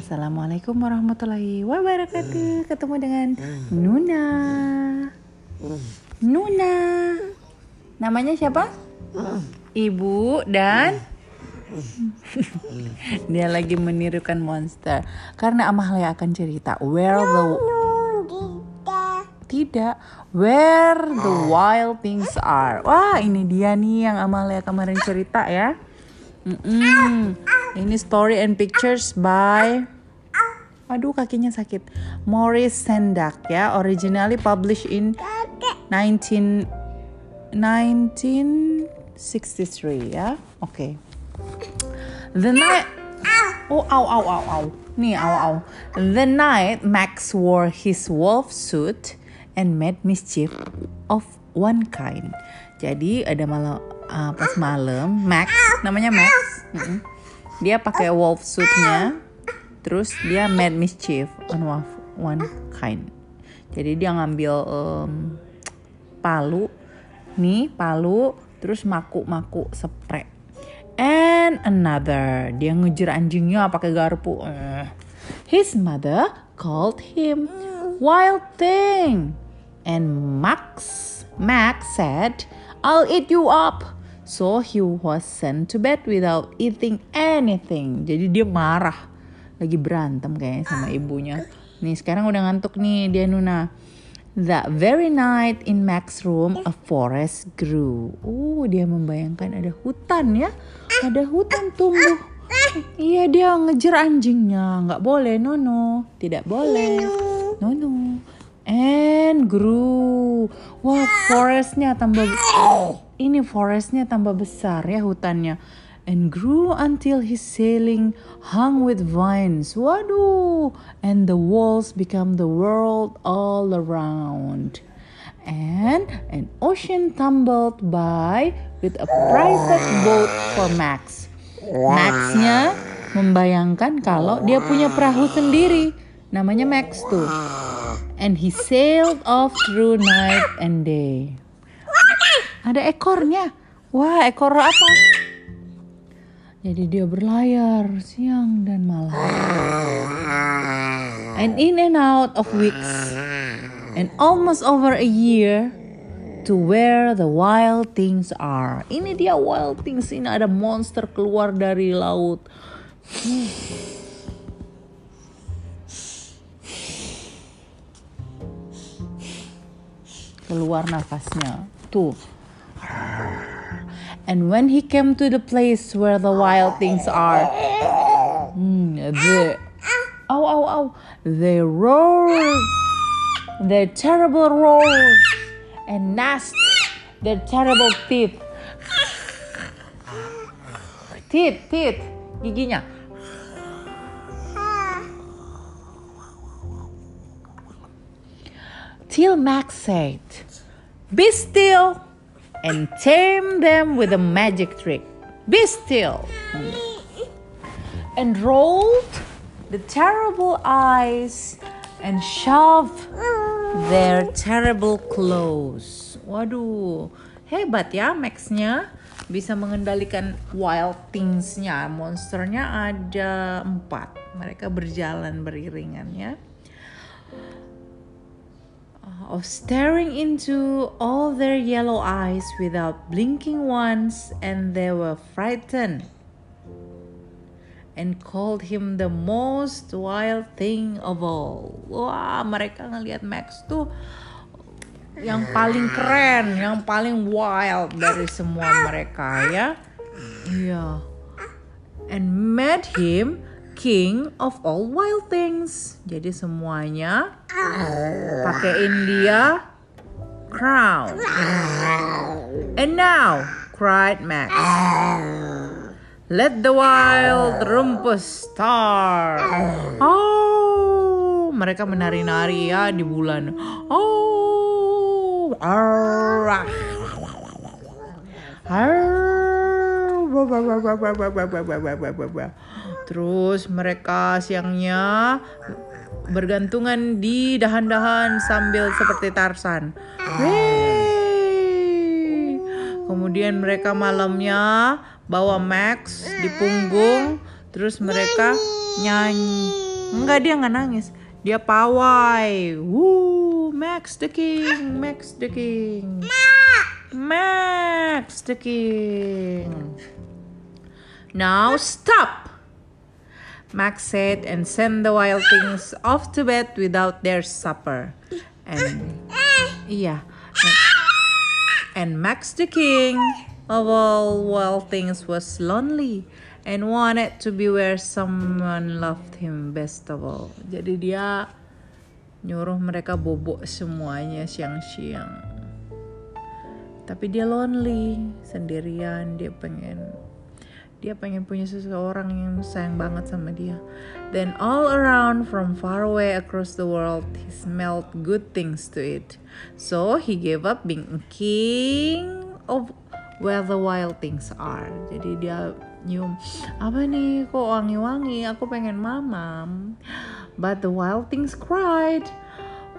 Assalamualaikum warahmatullahi wabarakatuh. Ketemu dengan Nuna. Nuna. Namanya siapa? Ibu dan dia lagi menirukan monster. Karena Amalia akan cerita where the tidak. Where the wild things are. Wah ini dia nih yang Amalia kemarin cerita ya. Mm-mm. Ini story and pictures by aduh kakinya sakit Maurice Sendak ya originally published in 19 1963 ya oke okay. The night Oh, ow, ow, ow, ow. Nih, ow, ow. The night Max wore his wolf suit and made mischief of one kind. Jadi ada malam uh, pas malam Max, namanya Max. Mm-mm. Dia pakai wolf suitnya, terus dia made mischief on one, one kind. Jadi dia ngambil um, palu, nih palu, terus maku-maku spray and another. Dia ngejar anjingnya pakai garpu. Eh. His mother called him wild thing. And Max, Max said, I'll eat you up. So he was sent to bed without eating anything. Jadi dia marah. Lagi berantem kayaknya sama ibunya. Nih sekarang udah ngantuk nih dia Nuna. That very night in Mac's room, a forest grew. Oh, dia membayangkan ada hutan ya. Ada hutan tumbuh. Iya, dia ngejar anjingnya. Nggak boleh, Nono. Tidak boleh. Nono. And grew. Wah, forestnya tambah... Ini forestnya tambah besar ya hutannya and grew until his ceiling hung with vines. Waduh! And the walls become the world all around. And an ocean tumbled by with a private boat for Max. Maxnya membayangkan kalau dia punya perahu sendiri. Namanya Max tuh. And he sailed off through night and day. Ada ekornya. Wah, ekor apa? Jadi dia berlayar siang dan malam. And in and out of weeks. And almost over a year to where the wild things are. Ini dia wild things. Ini ada monster keluar dari laut. Keluar nafasnya. Tuh. And when he came to the place where the wild things are, mm, they, ow, ow, ow, they roared, their terrible roars, and gnashed their terrible teeth. Teeth, teeth, giginya. Till Max said, Be still and tame them with a magic trick. Be still. And rolled the terrible eyes and shoved their terrible claws. Waduh, hebat ya Maxnya bisa mengendalikan wild things-nya. Monsternya ada empat. Mereka berjalan beriringan ya of staring into all their yellow eyes without blinking once, and they were frightened and called him the most wild thing of all. Wah, mereka ngelihat Max tuh yang paling keren, yang paling wild dari semua mereka ya. Iya. And made him king of all wild things. Jadi semuanya pakaiin dia crown. And now, cried Max. Let the wild rumpus start. Oh, mereka menari-nari ya di bulan. Oh, arrah. Arrah. Terus mereka siangnya bergantungan di dahan-dahan sambil seperti Tarsan. Wey. Kemudian mereka malamnya bawa Max di punggung, terus mereka nyanyi Enggak dia nggak nangis. Dia pawai. Woo, Max the King, Max the King. Max the King. Now stop. Max said and sent the wild things off to bed without their supper. And yeah. And Max the King of all wild things was lonely and wanted to be where someone loved him best of all. Jadi dia nyuruh mereka bobok semuanya siang-siang. Tapi dia lonely, sendirian, dia pengen dia pengen punya seseorang yang sayang banget sama dia. Then all around from far away across the world, he smelled good things to eat. So he gave up being king of where the wild things are. Jadi dia nyium apa nih kok wangi-wangi aku pengen mamam. But the wild things cried.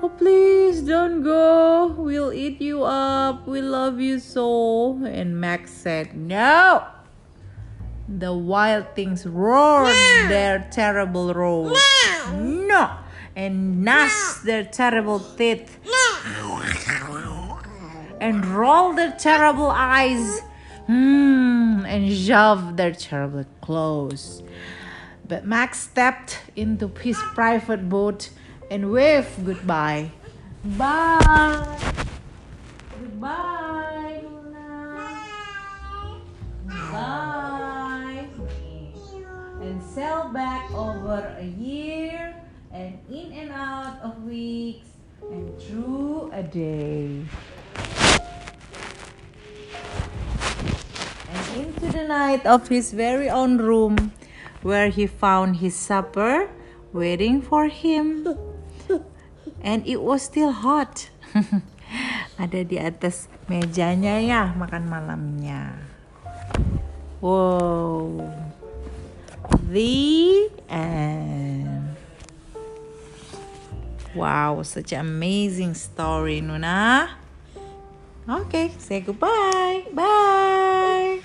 Oh please don't go. We'll eat you up. We love you so. And Max said no. The wild things roared their terrible roars. No. And gnashed their terrible teeth. And rolled their terrible eyes. Hmm, and shoved their terrible claws. But Max stepped into his private boat and waved goodbye. Bye. Goodbye, Luna. Bye. Sail back over a year and in and out of weeks and through a day. And into the night of his very own room where he found his supper waiting for him. And it was still hot. Ada di atas mejanya ya makan malamnya. Wow. The end. Wow, such an amazing story, Nuna. Okay, say goodbye. Bye.